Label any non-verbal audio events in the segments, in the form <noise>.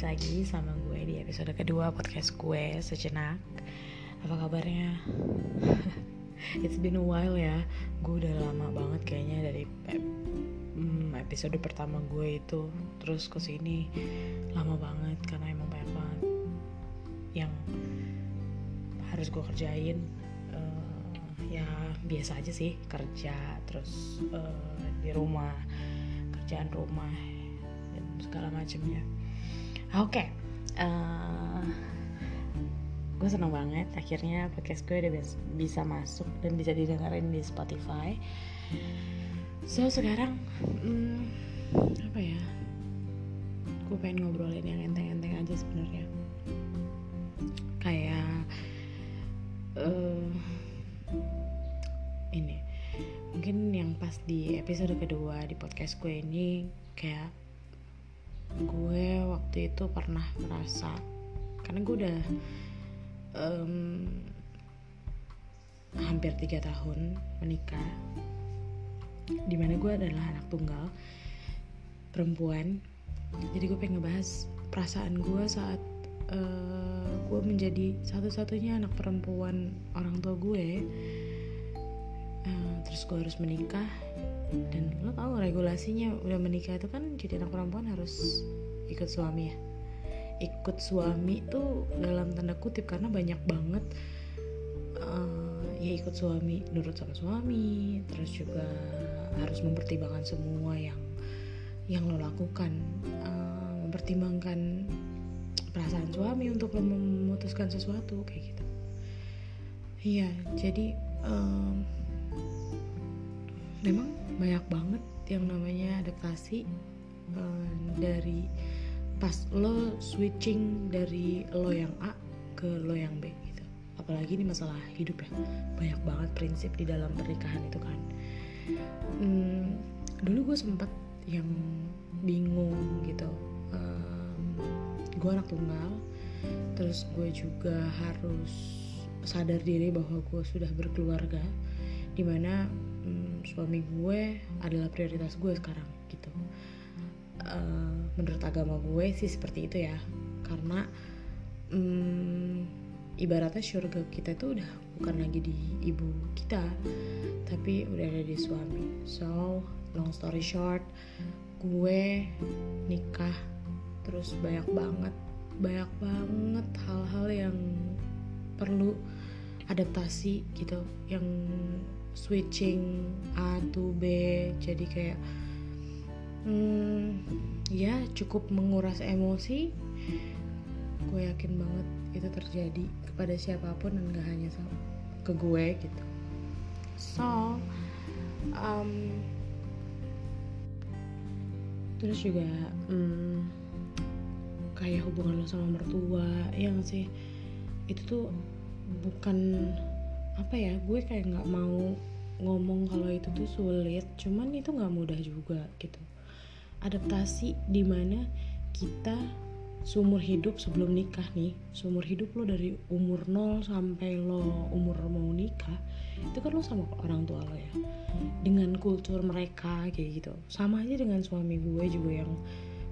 balik lagi sama gue di episode kedua podcast gue sejenak. Apa kabarnya? <laughs> It's been a while ya. Gue udah lama banget kayaknya dari hmm, episode pertama gue itu. Terus ke sini lama banget karena emang banyak banget Yang harus gue kerjain. Uh, Ya biasa aja sih kerja terus uh, di rumah Kerjaan rumah dan segala macamnya Oke, okay. uh, eh, gue seneng banget akhirnya podcast gue udah bisa masuk dan bisa didengarin di Spotify. So sekarang, hmm, apa ya? Gue pengen ngobrolin yang enteng-enteng aja sebenarnya. Kayak uh, ini, mungkin yang pas di episode kedua di podcast gue ini kayak gue waktu itu pernah merasa karena gue udah um, hampir tiga tahun menikah di mana gue adalah anak tunggal perempuan. Jadi gue pengen ngebahas perasaan gue saat uh, gue menjadi satu-satunya anak perempuan orang tua gue. Uh, terus gue harus menikah dan lo tau regulasinya udah menikah itu kan jadi anak perempuan harus ikut suami ya? Ikut suami tuh dalam tanda kutip karena banyak banget uh, ya ikut suami nurut sama suami terus juga harus mempertimbangkan semua yang yang lo lakukan uh, mempertimbangkan perasaan suami untuk lo memutuskan sesuatu kayak gitu. Iya jadi um, memang banyak banget yang namanya adaptasi uh, dari pas lo switching dari lo yang A ke lo yang B gitu. Apalagi ini masalah hidup ya. Banyak banget prinsip di dalam pernikahan itu kan. Hmm, dulu gue sempat yang bingung gitu. Um, gue anak tunggal terus gue juga harus sadar diri bahwa gue sudah berkeluarga di mana suami gue adalah prioritas gue sekarang gitu. Uh, menurut agama gue sih seperti itu ya. Karena hmm, ibaratnya surga kita itu udah bukan lagi di ibu kita tapi udah ada di suami. So long story short gue nikah terus banyak banget banyak banget hal-hal yang perlu adaptasi gitu yang switching A to B jadi kayak hmm, ya cukup menguras emosi. Gue yakin banget itu terjadi kepada siapa pun dan gak hanya sama ke gue gitu. So um, terus juga um, kayak hubungan lo sama mertua ya gak sih? Itu tuh bukan apa ya gue kayak nggak mau ngomong kalau itu tuh sulit cuman itu nggak mudah juga gitu. Adaptasi di mana kita seumur hidup sebelum nikah nih seumur hidup lo dari umur 0 sampai lo umur mau nikah itu kan lo sama orang tua lo ya. Dengan kultur mereka kayak gitu. Sama aja dengan suami gue juga yang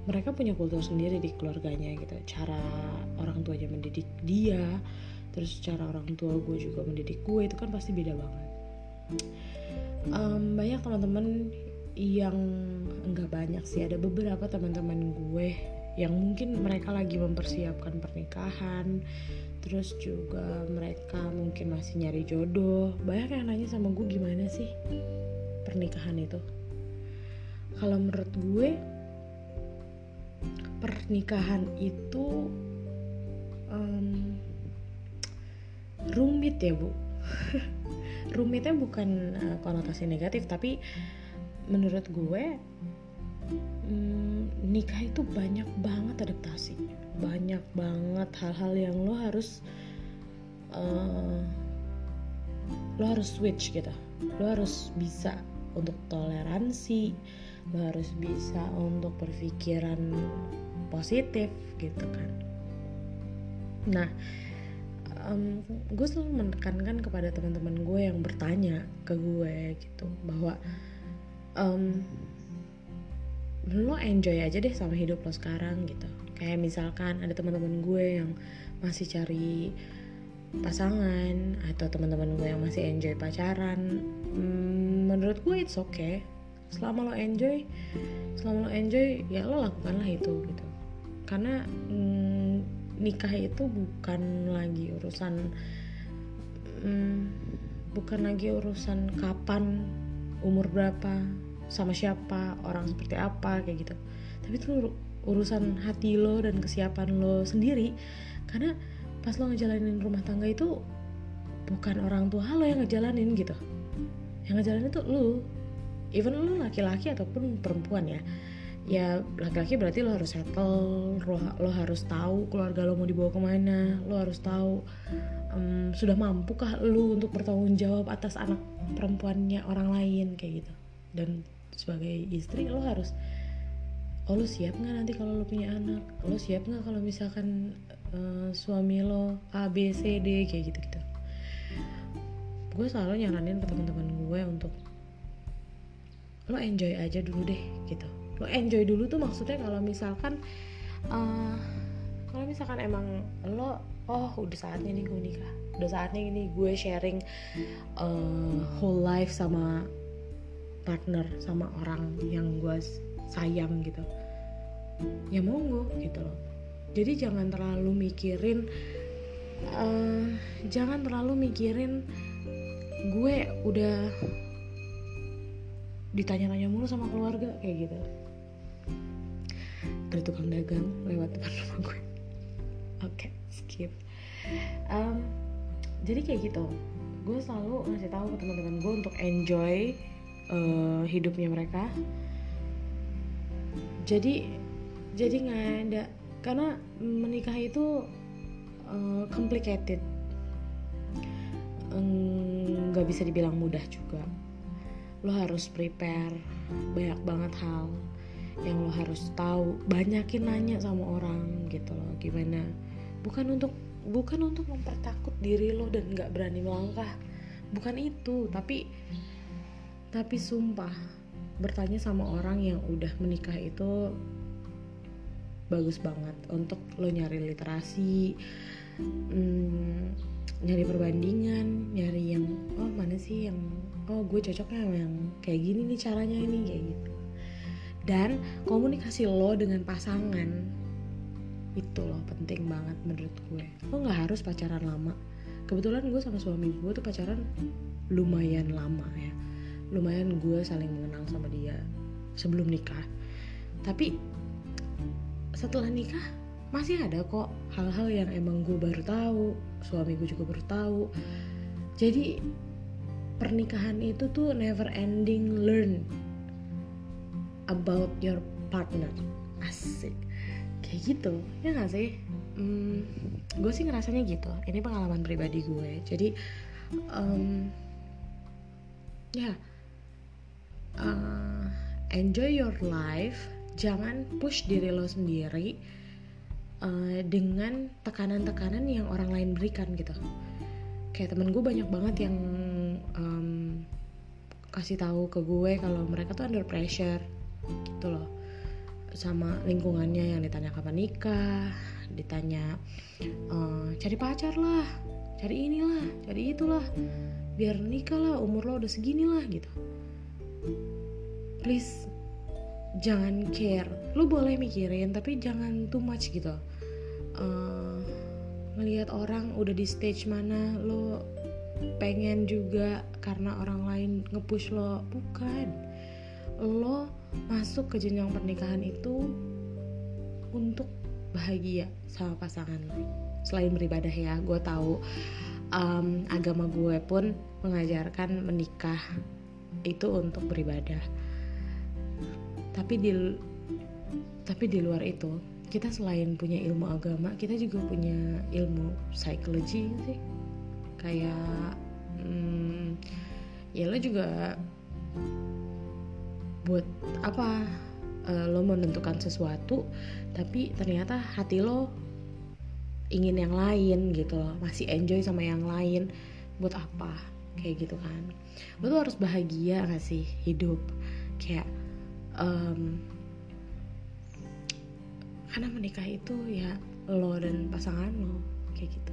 mereka punya kultur sendiri di keluarganya gitu. Cara orang tuanya mendidik dia terus cara orang tua gue juga mendidik gue itu kan pasti beda banget. Um, banyak teman-teman yang enggak banyak sih ada beberapa teman-teman gue yang mungkin mereka lagi mempersiapkan pernikahan terus juga mereka mungkin masih nyari jodoh. Banyak yang nanya sama gue gimana sih pernikahan itu? Kalau menurut gue pernikahan itu rumit ya bu? <laughs> Rumitnya bukan uh, konotasi negatif tapi menurut gue hmm, nikah itu banyak banget adaptasi. Banyak banget hal-hal yang lo harus uh, lo harus switch gitu. Lo harus bisa untuk toleransi lo harus bisa untuk berpikiran positif gitu kan. Nah um, gue selalu menekankan kepada teman-teman gue yang bertanya ke gue gitu. Bahwa um, lo enjoy aja deh sama hidup lo sekarang gitu. Kayak misalkan ada teman-teman gue yang masih cari pasangan atau teman-teman gue yang masih enjoy pacaran hmm, menurut gue it's okay. Selama lo enjoy selama lo enjoy ya lo lakukanlah itu gitu. Karena hmm, nikah itu bukan lagi urusan hmm, bukan lagi urusan kapan umur berapa sama siapa orang seperti apa kayak gitu. Tapi itu urusan hati lo dan kesiapan lo sendiri. Karena pas lo ngejalanin rumah tangga itu bukan orang tua lo yang ngejalanin gitu. Yang ngejalanin itu lo. Even lo laki-laki ataupun perempuan ya ya laki-laki berarti lo harus settle lo, harus tahu keluarga lo mau dibawa ke mana lo harus tahu um, sudah mampukah lo untuk bertanggung jawab atas anak perempuannya orang lain kayak gitu. Dan sebagai istri lo harus oh lo siap nggak nanti kalau lo punya anak? Lo siap nggak kalau misalkan uh, suami lo A B C D kayak gitu gitu gue selalu nyaranin ke teman-teman gue untuk lo enjoy aja dulu deh gitu lo enjoy dulu tuh maksudnya kalau misalkan uh, kalau misalkan emang lo oh udah saatnya nih gue nikah. Udah saatnya ini gue sharing uh, whole life sama partner sama orang yang gue sayang gitu. Ya monggo gitu loh. Jadi jangan terlalu mikirin uh, jangan terlalu mikirin gue udah ditanya-tanya mulu sama keluarga kayak gitu ada tukang dagang lewat depan rumah gue. Oke okay, skip. Um, jadi kayak gitu. Gue selalu ngasih tahu ke teman-teman gue untuk enjoy uh, hidupnya mereka. Jadi jadi nggak ada karena menikah itu uh, complicated. Nggak bisa dibilang mudah juga. Lo harus prepare banyak banget hal yang lo harus tahu. Banyakin nanya sama orang gitu loh gimana. Bukan untuk bukan untuk mempertakut diri lo dan nggak berani melangkah. Bukan itu tapi tapi sumpah bertanya sama orang yang udah menikah itu bagus banget untuk lo nyari literasi hmm, nyari perbandingan nyari yang oh mana sih yang oh gue cocoknya yang kayak gini nih caranya ini kayak gitu dan komunikasi lo dengan pasangan itu loh penting banget menurut gue. Lo nggak harus pacaran lama. Kebetulan gue sama suami gue tuh pacaran lumayan lama ya. Lumayan gue saling mengenal sama dia sebelum nikah. Tapi setelah nikah masih ada kok hal-hal yang emang gue baru tahu suami gue juga baru tahu. Jadi pernikahan itu tuh never ending learn about your partner. Asik. Kayak gitu ya gak sih? Hmm, gue sih ngerasanya gitu. Ini pengalaman pribadi gue. Jadi um, ya uh, enjoy your life. Jangan push diri lo sendiri uh, dengan tekanan-tekanan yang orang lain berikan gitu. Kayak temen gue banyak banget yang um, kasih tahu ke gue kalau mereka tuh under pressure gitu loh. Sama lingkungannya yang ditanya kapan nikah ditanya uh, cari pacar lah cari inilah cari itulah. Biar nikah lah umur lo udah segini lah gitu. Please jangan care. Lu boleh mikirin tapi jangan too much gitu. Uh, ngelihat orang udah di stage mana lo pengen juga karena orang lain ngepush lo. Bukan lo masuk ke jenjang pernikahan itu untuk bahagia sama pasangan lo. Selain beribadah ya gue tahu um, agama gue pun mengajarkan menikah itu untuk beribadah. Tapi di tapi di luar itu kita selain punya ilmu agama kita juga punya ilmu psikologi sih. Kayak hmm, ya lo juga buat apa uh, lo menentukan sesuatu tapi ternyata hati lo ingin yang lain gitu loh masih enjoy sama yang lain buat apa? Kayak gitu kan. Lo tuh harus bahagia gak sih hidup? Kayak um, karena menikah itu ya lo dan pasangan lo kayak gitu.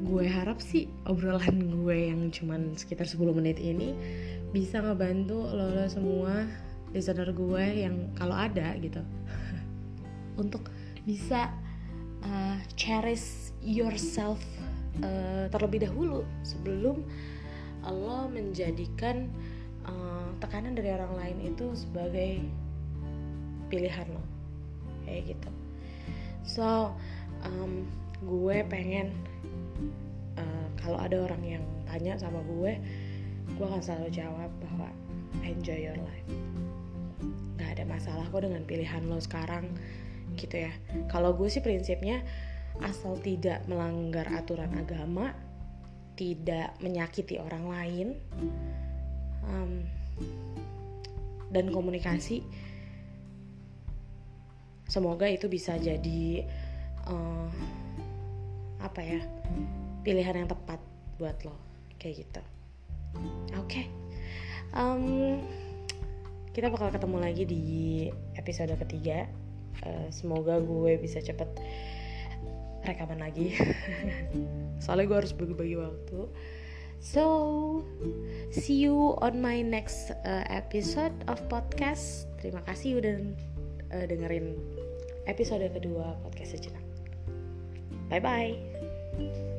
Gue harap sih obrolan gue yang cuman sekitar 10 menit ini bisa ngebantu lo, lo semua listener gue yang kalau ada gitu. <laughs> Untuk bisa uh, cherish yourself uh, terlebih dahulu sebelum lo menjadikan uh, tekanan dari orang lain itu sebagai pilihan lo. Kayak gitu. So um, gue pengen uh, kalau ada orang yang tanya sama gue gue akan selalu jawab bahwa enjoy your life. Nggak ada masalah kok dengan pilihan lo sekarang gitu ya. Kalau gue sih prinsipnya asal tidak melanggar aturan agama tidak menyakiti orang lain um, dan komunikasi semoga itu bisa jadi uh, apa ya pilihan yang tepat buat lo. Kayak gitu oke. Okay. um, kita bakal ketemu lagi di episode ketiga. Uh, semoga gue bisa cepet rekaman lagi. <laughs> Soalnya gue harus bagi-bagi waktu. So see you on my next uh, episode of podcast. Terima kasih udah uh, dengerin episode kedua podcast sejenak. Bye bye